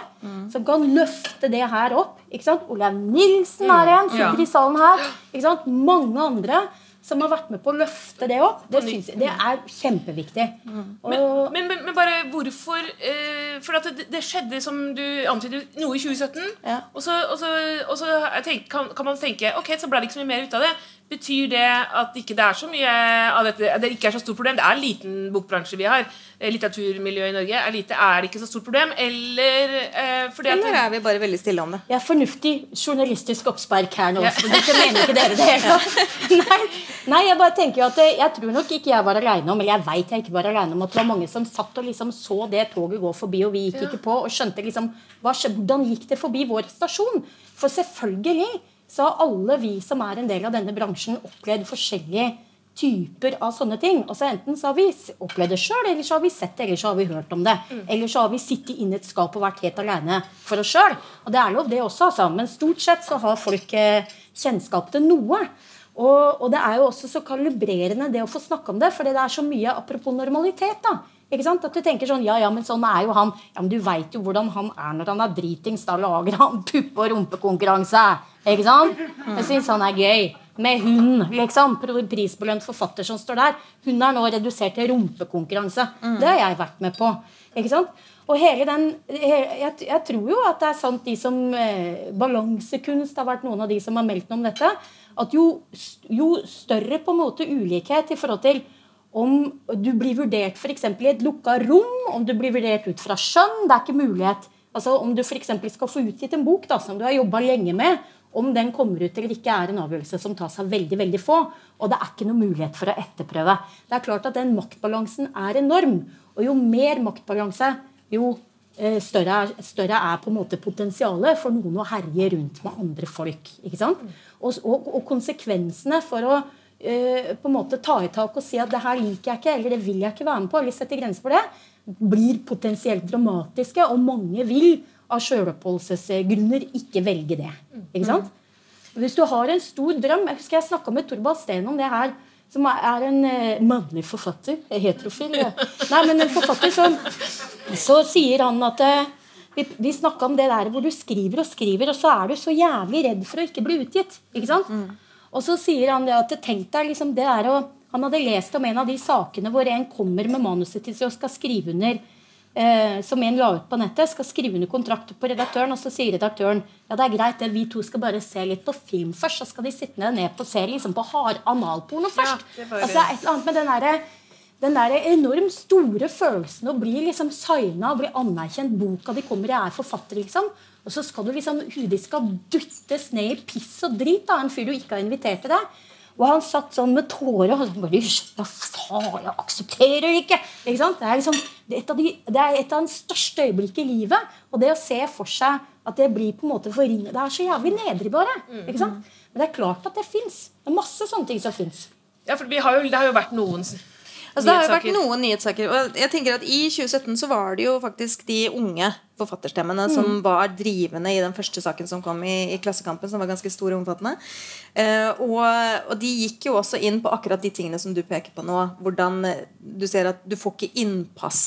Speaker 4: Som kan løfte det her opp. ikke sant? Olaug Nilsen er en, sitter
Speaker 2: Ja.
Speaker 4: i salen her. ikke sant? Mange andre som har vært med på å løfte det opp. Det, synes det er kjempeviktig. Og,
Speaker 2: Men, men, men bare hvorfor eh, For det, det skjedde, som du antyder, noe i 2017.
Speaker 1: Ja.
Speaker 2: Og så, og så, og så tenk, kan, kan man tenke ok, så ble det ikke så mye mer ut av det. Betyr det at ikke det er så mye av dette Det ikke er så stort problem? Det er en liten bokbransje vi har. Eh, Litteraturmiljøet i Norge er lite. Er det ikke så stort problem? Eller eh, fordi at
Speaker 1: Eller er vi bare veldig stille om det?
Speaker 4: Jeg er fornuftig journalistisk oppspark her nå.
Speaker 2: Ja.
Speaker 4: for Dette mener ikke dere det hele. *laughs* Nei, nei, jeg bare tenker jo at Jeg tror nok ikke jeg var alene om Eller jeg vet jeg ikke var alene om at det var mange som satt og liksom så det toget gå forbi, og vi gikk ikke på, og skjønte liksom hva, Hvordan gikk det forbi vår stasjon? For selvfølgelig så har alle vi som er en del av denne bransjen, opplevd forskjellige typer av sånne ting. Altså Enten så har vi opplevd det sjøl, eller så har vi sett det, eller så har vi hørt om det. Eller så har vi sittet inne i et skap og vært helt alene for oss sjøl. Og det er lov, det også, altså. Men stort sett så har folk eh, kjennskap til noe. Og, og det er jo også så kalibrerende det å få snakke om det, fordi det er så mye apropos normalitet. da. Ikke sant? At du tenker sånn Ja, ja, men sånn er jo han. Ja, men du veit jo hvordan han er når han er dritings. Da lager han *laughs* puppe- og rumpekonkurranse. Ikke sant? Jeg syns han er gøy. Med hun, liksom. Prisbelønt forfatter som står der. Hun er nå redusert til rumpekonkurranse. Det har jeg vært med på. Ikke sant? Og hele den jeg, jeg, tror jo at det er sant, de som eh, Balansekunst har vært noen av de som har meldt noe om dette. At jo, jo større på en måte ulikhet i forhold til om du blir vurdert f.eks. i et lukka rom, om du blir vurdert ut fra skjønn Det er ikke mulighet. Altså Om du f.eks. skal få utgitt en bok da, som du har jobba lenge med, om den kommer ut eller ikke, er en avgjørelse som tas av veldig veldig få. Og det er ikke noe mulighet for å etterprøve. Det er klart at den maktbalansen er enorm. Og jo mer maktbalanse, jo eh, større større er, på en måte potensialet for noen å herje rundt med andre folk. ikke sant? Og, og, og konsekvensene for å uh, på en måte ta i tak og si at det her liker jeg ikke, eller det vil jeg ikke være med på, eller sette grenser for det, blir potensielt dramatiske. Og mange vil av sjøloppholdelsesgrunner ikke velge det. ikke sant? Hvis du har en stor drøm Jeg husker jeg snakka med Torvald Steen om det her som er en eh, mannlig forfatter. Heterofil. Ja. Nei, men en forfatter som Så sier han at eh, vi, vi snakka om det der hvor du skriver og skriver, og så er du så jævlig redd for å ikke bli utgitt. ikke sant? Mm. Og så sier han det at tenk deg liksom det der å Han hadde lest om en av de sakene hvor en kommer med manuset til seg og skal skrive under eh, som en la ut på nettet, skal skrive under kontrakt på redaktøren, og så sier redaktøren ja, det er greit, vi to skal bare se litt på film først. Så skal de sitte ned på se liksom på hard analporno først. Ja, det, bare... altså, det er et eller annet med den der, den der enormt store følelsen å bli liksom signa og bli anerkjent. Boka de kommer i, er forfatter, liksom. Og så skal du liksom, de skal duttes ned i piss og drit av en fyr du ikke har invitert til deg. Og han satt sånn med tårer og så bare Hva faen, jeg aksepterer det ikke! ikke sant? Det er, liksom, det, er et av de, det er et av de største øyeblikkene i livet. Og det å se for seg at det blir på en måte forringet Det er så jævlig nedrig, bare. ikke sant? Men det er klart at det fins. Det er masse sånne ting som fins.
Speaker 2: Ja, for har jo, det har jo vært noen
Speaker 1: Altså, det har jo vært noen nyhetssaker. Og jeg tenker at I 2017 så var det jo faktisk de unge forfatterstemmene mm. som var drivende i den første saken som kom i, i Klassekampen, som var ganske stor og omfattende. Uh, og, og, de gikk jo også inn på akkurat de tingene som du peker på nå. Hvordan du ser at du får ikke innpass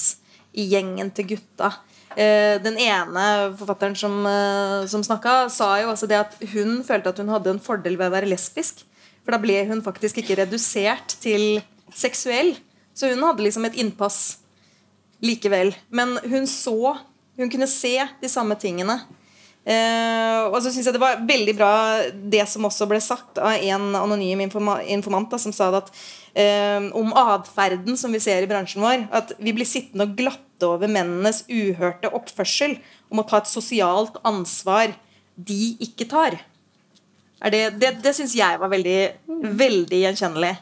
Speaker 1: i gjengen til gutta. Uh, den ene forfatteren som, uh, som snakka, sa jo også det at hun følte at hun hadde en fordel ved å være lesbisk. For da ble hun faktisk ikke redusert til seksuell. Så hun hadde liksom et innpass likevel. Men hun så Hun kunne se de samme tingene. Uh, og så syns jeg det var veldig bra det som også ble sagt av en anonym informant da, som sa at uh, om atferden som vi ser i bransjen vår. At vi blir sittende og glatte over mennenes uhørte oppførsel om å ta et sosialt ansvar de ikke tar. Det, det, det syns jeg var veldig, veldig gjenkjennelig.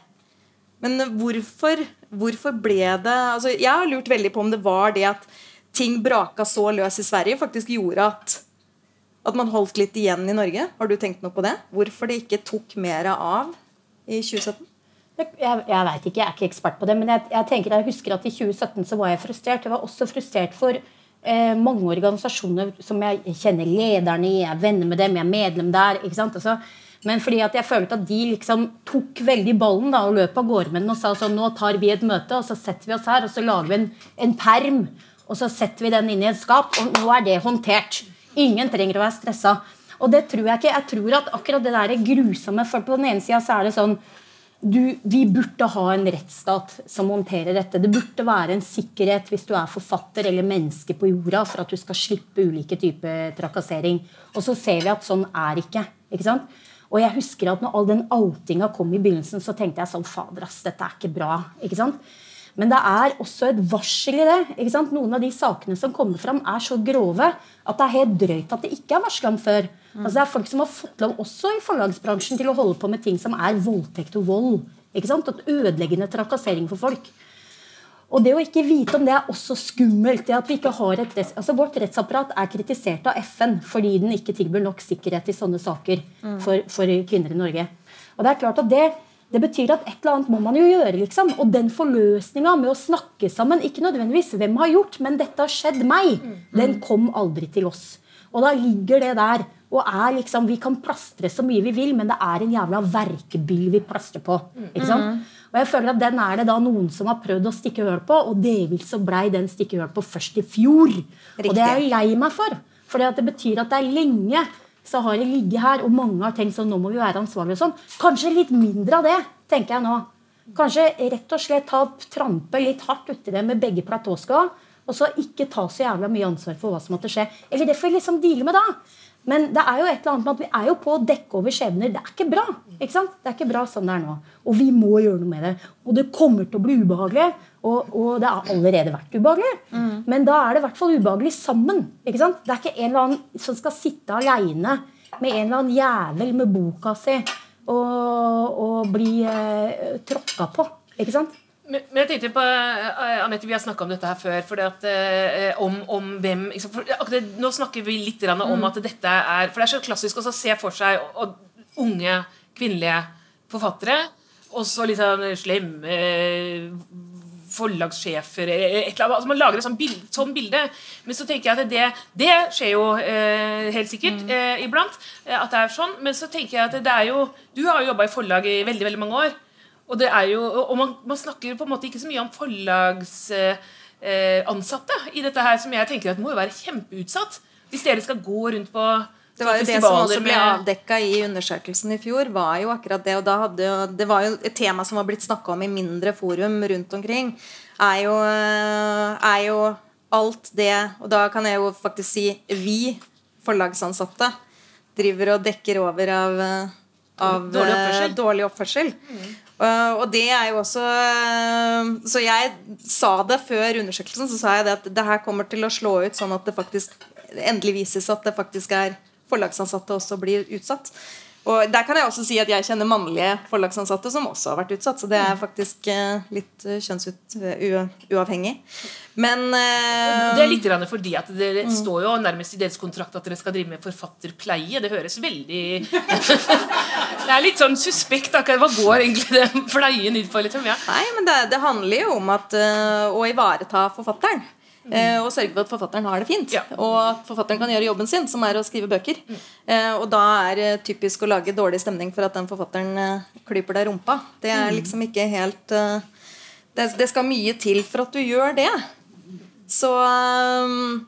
Speaker 1: Men hvorfor, hvorfor ble det altså Jeg har lurt veldig på om det var det at ting braka så løs i Sverige, faktisk gjorde at, at man holdt litt igjen i Norge. Har du tenkt noe på det? Hvorfor det ikke tok mer av i 2017?
Speaker 4: Jeg, jeg vet ikke, jeg er ikke ekspert på det, men jeg, jeg, tenker, jeg husker at i 2017 så var jeg frustrert. Jeg var også frustrert for eh, mange organisasjoner som jeg kjenner lederne i, jeg er venner med dem, jeg er medlem der. ikke sant? Altså, men fordi at jeg følte at de liksom tok veldig ballen da, og løp av gårde med den og sa sånn Nå tar vi et møte, og så setter vi oss her, og så lager vi en, en perm. Og så setter vi den inn i et skap, og nå er det håndtert. Ingen trenger å være stressa. Og det tror jeg ikke. Jeg tror at akkurat det der grusomme For på den ene sida så er det sånn du, vi burde ha en rettsstat som håndterer dette. Det burde være en sikkerhet hvis du er forfatter eller menneske på jorda, for at du skal slippe ulike typer trakassering. Og så ser vi at sånn er ikke. ikke sant? Og jeg husker at når all den outinga kom i begynnelsen, så tenkte jeg sånn Fader, ass, dette er ikke bra. ikke sant? Men det er også et varsel i det. ikke sant? Noen av de sakene som kommer fram, er så grove at det er helt drøyt at det ikke er varsla om før. Mm. Altså Det er folk som har fått lov også i forlagsbransjen til å holde på med ting som er voldtekt og vold. ikke sant? Og ødeleggende trakassering for folk. Og det å ikke vite om det er også skummelt. det at vi ikke har et, altså Vårt rettsapparat er kritisert av FN fordi den ikke tilbyr nok sikkerhet i sånne saker mm. for, for, kvinner i Norge. Og Det er klart at det, det betyr at et eller annet må man jo gjøre. liksom. Og den forløsninga med å snakke sammen, ikke nødvendigvis hvem har gjort, men dette har skjedd meg, mm. den kom aldri til oss. Og da ligger det der. Og er liksom, Vi kan plastre så mye vi vil, men det er en jævla verkebyll vi plastrer på. ikke sant? Og jeg føler at den er det da noen som har prøvd å stikke hull på, og delvis så blei den stikke hull på først i fjor. Riktig. Og det er jeg lei meg for. For det betyr at det er lenge så har det ligget her, og mange har tenkt sånn nå må vi være ansvarlige og sånn. Kanskje litt mindre av det, tenker jeg nå. Kanskje rett og slett ta, trampe litt hardt uti det med begge platåskoa, og så ikke ta så jævla mye ansvar for hva som måtte skje. Eller det får vi liksom deale med da. Men det er jo et eller annet med at vi er jo på å dekke over skjebner. Det er ikke bra. ikke sant? Det er ikke bra sånn det er nå. Og vi må gjøre noe med det. Og det kommer til å bli ubehagelig. Og, og det har allerede vært ubehagelig. Mm. Men da er det i hvert fall ubehagelig sammen. ikke sant? Det er ikke en eller annen som skal sitte aleine med en eller annen jævel med boka si og, og bli eh, tråkka på. Ikke sant?
Speaker 2: Men, men jeg tenkte på, uh, Anette, Vi har snakka om dette her før. For det at, uh, om, om, hvem for, akkurat, Nå snakker vi litt om mm. at dette er For det er så klassisk å se for seg og, og, unge kvinnelige forfattere, og så litt sånn slemme forlagssjefer altså Man lager et sånt bilde, sånn bilde. Men så tenker jeg at det, det skjer jo eh, helt sikkert mm. eh, iblant. at det er sånn, Men så tenker jeg at det er jo Du har jo jobba i forlag i veldig veldig mange år. Og, det er jo, og man, man, snakker på en måte ikke så mye om forlagsansatte eh, i dette her, som jeg tenker at må jo være kjempeutsatt. Hvis dere skal gå rundt på
Speaker 1: det var jo det som også ble avdekka i undersøkelsen i fjor. var jo akkurat Det og da hadde jo, det var jo et tema som var blitt snakka om i mindre forum rundt omkring. Er jo, er jo alt det Og da kan jeg jo faktisk si vi forlagsansatte driver og dekker over av, av dårlig oppførsel. Dårlig oppførsel. Mm. Uh, og det er jo også uh, Så jeg sa det før undersøkelsen, så sa jeg det at det her kommer til å slå ut sånn at det faktisk endelig vises at det faktisk er forlagsansatte også blir utsatt. Og Der kan jeg også si at jeg kjenner mannlige forlagsansatte som også har vært utsatt. Så det er faktisk uh, litt kjønnsuavhengig. Men
Speaker 2: uh, Det er litt fordi at det mm. står jo nærmest i deres kontrakt at dere skal drive med forfatterpleie. Det høres veldig *laughs* Det er litt sånn suspekt. Akkurat. Hva går egentlig den pleien ut på? Liksom? Ja.
Speaker 1: Nei, men det, det, handler jo om at, uh, å ivareta forfatteren. Mm. og sørge for at forfatteren har det fint. Ja. Og at forfatteren kan gjøre jobben sin, som er å skrive bøker. Mm. og da er det typisk å lage dårlig stemning for at den forfatteren klyper deg rumpa. Det er mm. liksom ikke helt det, det skal mye til for at du gjør det. Så um,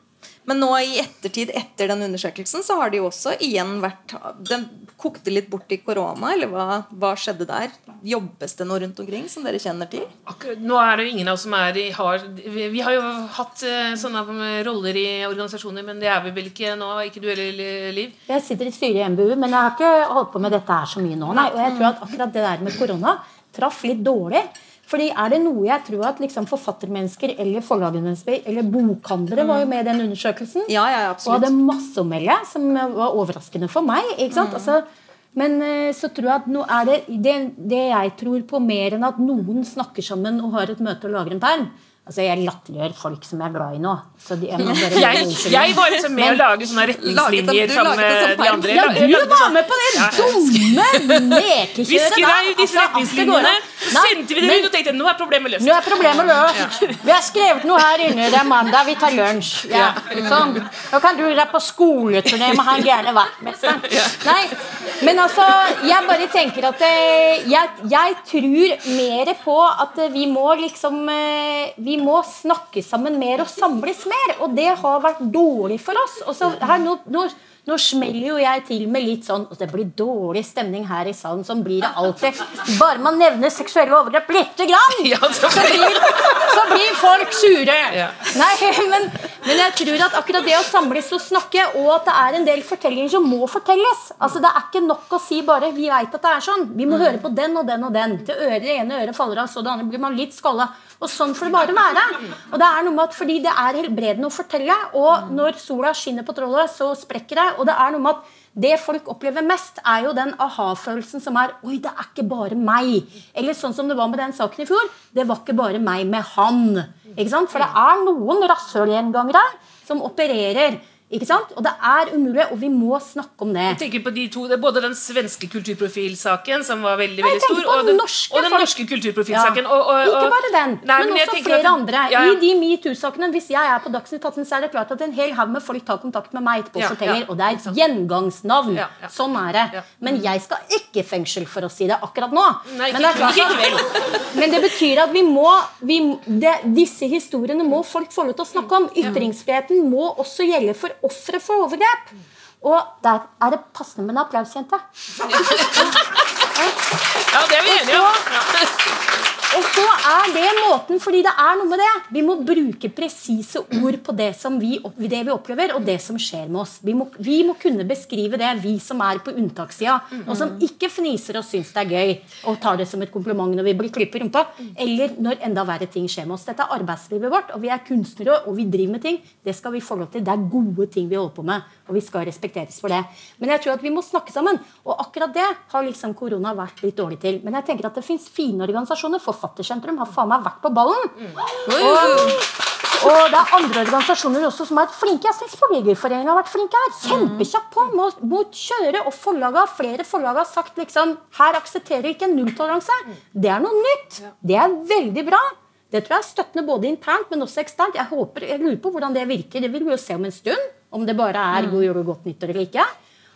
Speaker 1: Men nå i ettertid, etter den undersøkelsen, så har det jo også igjen vært Den kokte litt bort i korona, eller hva, hva, skjedde der? Jobbes det noe rundt omkring som dere kjenner til?
Speaker 2: Akkurat, nå er det jo ingen av oss som er i har, vi, vi, har jo hatt uh, sånne roller i organisasjoner, men det er vi vel ikke nå? Ikke du heller, Liv?
Speaker 4: Jeg sitter i styret i MBU, men jeg har ikke holdt på med dette her så mye nå. Nei, og jeg tror at akkurat det der med korona traff litt dårlig. Fordi er det noe jeg tror at liksom forfattermennesker eller forlagene, eller bokhandlere var jo med i den undersøkelsen
Speaker 1: ja, ja,
Speaker 4: og hadde masse å melde, som var overraskende for meg. ikke sant? Mm. Altså, men eh, så tror jeg at nå er det, det, det jeg tror på mer enn at noen snakker sammen og har et møte og lager en perm, Altså, Jeg latterliggjør folk som jeg er glad i nå.
Speaker 2: jeg, *laughs* jeg, jeg, var liksom med å lage sånne retningslinjer som de andre.
Speaker 4: Ja, du var med på det ja. dumme *laughs* lekekjøret
Speaker 2: Vi skrev disse altså, retningslinjene, så sendte vi det ut og tenkte nå er problemet løst.
Speaker 4: Nå er problemet løst. Vi har skrevet noe her inne. Det er mandag, vi tar lunsj. Ja. Sånn. Nå kan du dra på skoleturné med han gærne vaktmesteren. Nei, men altså, jeg bare tenker at eh, jeg, jeg tror mer på at vi må liksom eh, vi må snakke sammen mer og samles mer. Og det har vært dårlig for oss. Og så her nå, nå nå smeller jo jeg til med litt sånn og Det blir dårlig stemning her i salen. Sånn blir det alltid. Bare man nevner seksuelle overgrep lite grann, så, blir, så, blir, folk sure. Nei, men, men, jeg tror at akkurat det å samles og snakke, og at det er en del fortellinger som må fortelles altså Det er ikke nok å si bare 'vi veit at det er sånn'. Vi må mm. høre på den og den og den. Til øret, det ene øret faller av, så det andre blir man litt skalla. Og sånn får det bare være. Og det er noe med at Fordi det er helbredende å fortelle, og når sola skinner på trollet, så sprekker det. Og det er noe med at det folk opplever mest, er jo den aha-følelsen som er Oi, det er ikke bare meg. Eller sånn som det var med den saken i fjor. Det var ikke bare meg med han. Ikke sant? For det er noen rasshølgjengangere som opererer Ikke sant? Og det er umulig, og vi må snakke om det.
Speaker 2: Jeg tenker på de to, det er Både den svenske kulturprofilsaken, som var veldig veldig stor,
Speaker 4: og
Speaker 2: den,
Speaker 4: norske,
Speaker 2: og den norske kulturprofilsaken.
Speaker 4: Ja.
Speaker 2: Og, og,
Speaker 4: Ikke bare den, nei, men, men også flere at, andre.
Speaker 2: Ja,
Speaker 4: ja. I de metoo-sakene, hvis jeg er på Dagsnytt 18, så er det klart at en hel haug med folk tar kontakt med meg etterpå og forteller, og det er et gjengangsnavn. Sånn er det. Men jeg skal ikke i fengsel for å si det akkurat nå.
Speaker 2: Nei,
Speaker 4: men, det at, *laughs* men, det betyr at vi må vi, det, Disse historiene må folk få lov til å snakke om. Ytringsfriheten må også gjelde for ofre for overgrep. Og der er det passende med en applaus, jente. *laughs*
Speaker 2: Ja, det er vi enige om.
Speaker 4: Og så er det måten, fordi det er noe med det. Vi må bruke presise ord på det, vi, det vi opplever, og det som skjer med oss. Vi må, vi må kunne beskrive det, vi som er på unntakssida, og som ikke fniser og syns det er gøy og tar det som et kompliment når vi blir klippet rumpa, eller når enda verre ting skjer med oss. Dette er arbeidslivet vårt, og vi er kunstnere, og vi driver med ting. Det skal vi få lov til. Det er gode ting vi holder på med, og vi skal respekteres for det. Men jeg tror at vi må snakke sammen, og akkurat det har liksom korona vært litt dårlig til. Men jeg tenker at det fins fine organisasjoner. for Forfattersentrum har faen meg vært på ballen. Og, og, det er andre organisasjoner også som har vært flinke. Jeg syns Forleggerforeningen har vært flinke her. Kjempekjapt på mot, mot kjøre. Og forlaga, flere forlag har sagt liksom her aksepterer vi ikke nulltoleranse. Det er noe nytt. Det er veldig bra. Det tror jeg er støttende både internt, men også eksternt. Jeg, håper, jeg lurer på hvordan det virker. Det vil vi jo se om en stund. Om det bare er god jul og godt nyttår eller ikke.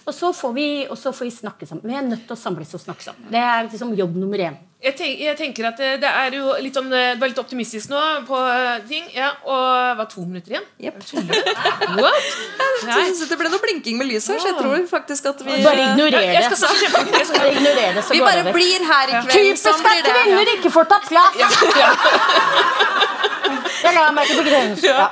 Speaker 4: Og så, får vi, får vi snakke sammen. Vi er nødt til å samles og snakke sammen. Det er liksom jobb nummer én.
Speaker 2: Jeg, tenk, jeg, tenker at det, det, er jo litt sånn, det var litt optimistisk nå på uh, ting. Ja, og var to minutter igjen?
Speaker 1: Yep. What? Jeg det ble noe blinking med lyset her, så jeg tror faktisk at vi
Speaker 4: Bare ignorer det. Ignorer det
Speaker 1: vi bare blir her i kveld.
Speaker 4: Typisk sånn at kvinner ikke får tatt plass! Ja. *laughs* *laughs* Jeg la meg til begrense. Ja.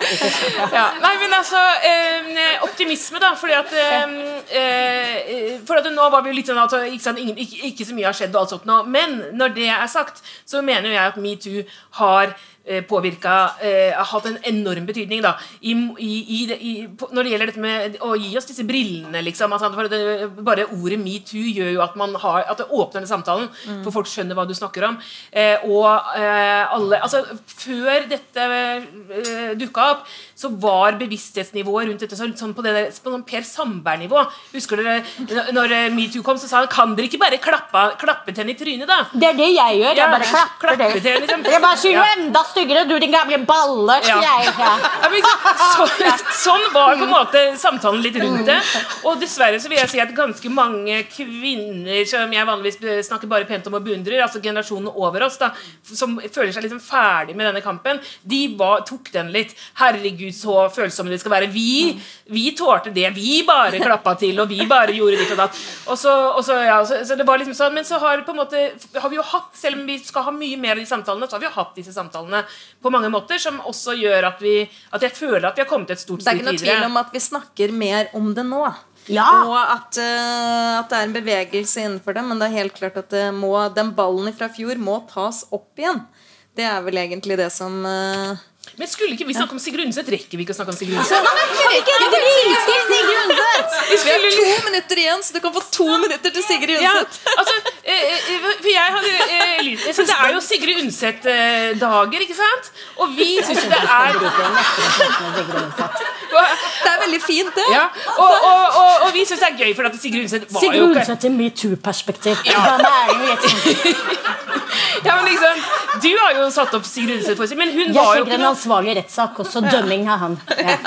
Speaker 2: Ja. Nei, men altså eh, Optimisme, da. Fordi at eh, For at nå var vi litt sånn at ikke, ikke, ikke, så mye har skjedd, og alt sånt nå. Men når det er sagt, så mener jeg at metoo har påvirka eh, har hatt en enorm betydning da, i, i, i, når det gjelder dette med å gi oss disse brillene. liksom, altså, det, Bare ordet metoo gjør jo at man har, at det åpner den samtalen, mm. for folk skjønner hva du snakker om. Eh, og eh, alle, altså Før dette eh, dukka opp, så var bevissthetsnivået rundt dette sånn på, det der, på sånn Per Sandberg-nivå. Husker dere når eh, metoo kom, så sa han kan dere ikke bare klappe, klappe til henne i trynet, da?
Speaker 4: Det er det jeg gjør. Jeg bare klapper
Speaker 2: klapper til liksom.
Speaker 4: Jeg bare sier ja. enda styggere, du din gamle balle. Ja. Jeg, ja. *laughs*
Speaker 2: så, *laughs* sånn var på en måte samtalen litt rundt det. Og dessverre så vil jeg si at ganske mange kvinner som jeg vanligvis snakker bare pent om og beundrer, altså generasjonen over oss, da, som føler seg liksom ferdig med denne kampen, de var, tok den litt. Herregud, så følsomme de skal være. Vi, vi tålte det. Vi bare klappa til, og vi bare gjorde ditt og datt. Og så, og så, ja, så, så det var liksom sånn, Men så har, på en måte, har vi jo hatt, selv om vi skal ha mye mer av de samtalene, så har vi jo hatt disse samtalene på mange måter, som også gjør at, vi, at jeg føler at vi har kommet et stort
Speaker 1: skritt videre. Det er ikke noe tvil om at vi snakker mer om det nå.
Speaker 4: Ja.
Speaker 1: Og at, uh, at, det er en bevegelse innenfor det. Men det er helt klart at må, den ballen fra fjor må tas opp igjen. Det er vel egentlig det som uh,
Speaker 2: men skulle ikke vi snakke om Sigrid Undset? Rekker vi ikke å snakke om Sigrid
Speaker 1: Undset? Vi har to minutter igjen, så du kan få to minutter til Sigrid Undset.
Speaker 2: Ja, altså, eh, eh, for jeg hadde, eh, så Det er jo Sigrid Undset-dager, ikke sant? Og vi syns det er
Speaker 1: Det er veldig fint, det.
Speaker 2: Ja, og, og, og, og vi syns det er gøy, for at Sigrid Undset var
Speaker 4: Sigrid jo ikke Sigrid Undset i metoo-perspektiv. Ja. *laughs*
Speaker 2: ja, men liksom Du har jo satt opp Sigrid Undset, men hun var jo ikke
Speaker 4: noe ansvarlig rettssak, og så dømming av han. Ja.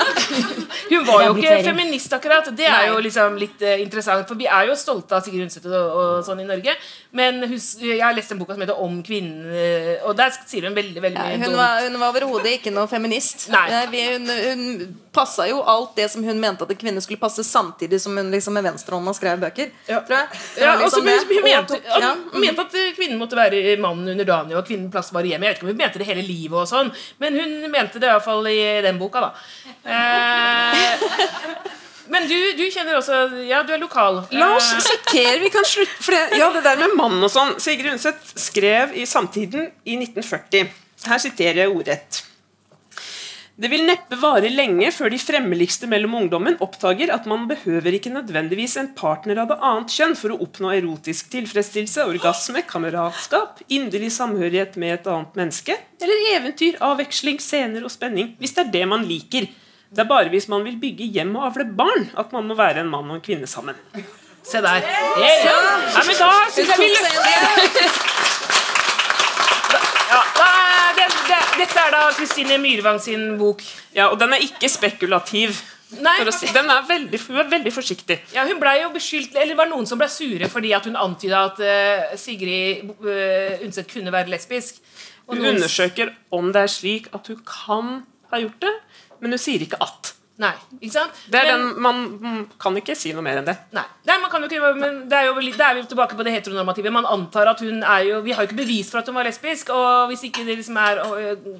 Speaker 4: *laughs*
Speaker 2: Hun var jo ikke feminist, akkurat. Det er jo liksom litt uh, interessant. For vi er jo stolte av Sigrid Undset og, og, sånn i Norge. Men hus, jeg har lest en bok som heter 'Om kvinnen', og der sier hun veldig veldig mye
Speaker 1: ja, Hun var, hun var overhodet ikke noe feminist.
Speaker 2: Nei.
Speaker 1: Vi, hun, hun passa jo alt det som hun mente at en kvinne skulle passe, samtidig som hun liksom med venstrehånda skrev bøker.
Speaker 2: Ja. Ja, liksom hun, hun, mente, ja. hun, mente, at kvinnen måtte være mannen under dagen, og kvinnen plass var hjemme. Jeg vet ikke om hun mente det hele livet, og sånn men hun mente det iallfall i den boka. da eh, men du, du, kjenner også Ja, du er lokal.
Speaker 3: La oss eh, sitere. Vi kan slutte for det, Ja, det der med mann og sånn. Sigrid Undset skrev i Samtiden i 1940. Her siterer jeg ordrett. Det vil neppe vare lenge før de fremmeligste mellom ungdommen oppdager at man behøver ikke nødvendigvis en partner av det annet kjønn for å oppnå erotisk tilfredsstillelse, orgasme, kameratskap, inderlig samhørighet med et annet menneske, eller eventyr, avveksling, scener og spenning, hvis det er det man liker. Det er bare hvis man vil bygge hjem og avle barn, at man må være en mann og en kvinne sammen.
Speaker 2: Se der. Yeah. Ja, men da synes jeg vi *laughs* løfter ja, da, det, det, Dette er da Kristine Myrvang sin bok.
Speaker 3: Ja, og den er ikke spekulativ.
Speaker 2: Nei,
Speaker 3: si. Den er veldig, hun er veldig forsiktig.
Speaker 2: Ja, hun ble jo beskyldt, eller var noen som ble sure fordi at hun antyda at uh, Sigrid uh, Undset kunne være lesbisk.
Speaker 3: hun undersøker om det er slik at hun kan ha gjort det, men hun sier ikke at.
Speaker 2: Nei, ikke sant?
Speaker 3: Det er men, den, man kan ikke si noe mer enn det.
Speaker 2: Nei, nei man kan jo ikke, men det er jo det er vi tilbake på det heteronormative. Man antar at hun er jo Vi har jo ikke bevis for at hun var lesbisk. Og hvis ikke, liksom er,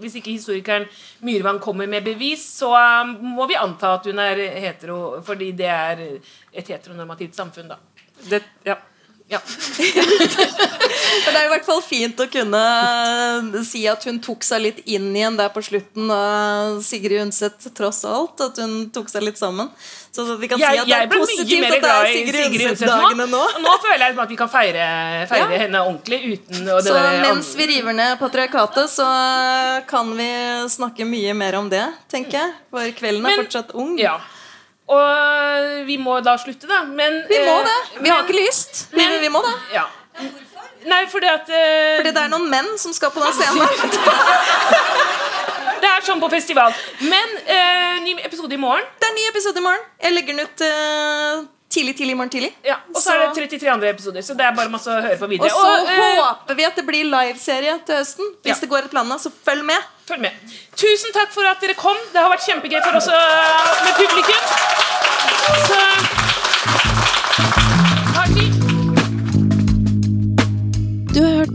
Speaker 2: hvis ikke historikeren Myrvang kommer med bevis, så um, må vi anta at hun er hetero, fordi det er et heteronormativt samfunn, da.
Speaker 3: Det, ja
Speaker 2: ja. *laughs*
Speaker 1: Men det er i hvert fall fint å kunne si at hun tok seg litt inn igjen der på slutten av Sigrid Undset, tross alt. At hun tok seg litt sammen. Så vi kan
Speaker 2: jeg,
Speaker 1: si at det er positivt at det er Sigrid Undset-dagene nå.
Speaker 2: nå. føler jeg at vi kan feire, feire ja. henne ordentlig uten
Speaker 1: Så mens vi river ned patriarkatet, så kan vi snakke mye mer om det, tenker jeg. For kvelden er Men, fortsatt ung.
Speaker 2: Ja og vi må da slutte, da. Men,
Speaker 1: vi må det. Vi men, har ikke lyst. Men vi må det.
Speaker 2: Ja. Nei, fordi at uh,
Speaker 1: Fordi det er noen menn som skal på den scenen. *laughs*
Speaker 2: det er sånn på festival. Men uh, ny episode i morgen.
Speaker 1: Det er ny episode i morgen. Jeg legger den ut uh, tidlig tidlig i morgen tidlig.
Speaker 2: Ja, Og så, så, er det 33 andre episoder, så det er bare masse å høre på videre.
Speaker 1: Og så og, håper vi at det blir liveserie til høsten. Hvis ja. det går et planene, så følg med.
Speaker 2: Følg med. Tusen takk for at dere kom. Det har vært kjempegøy for oss uh, med publikum. Så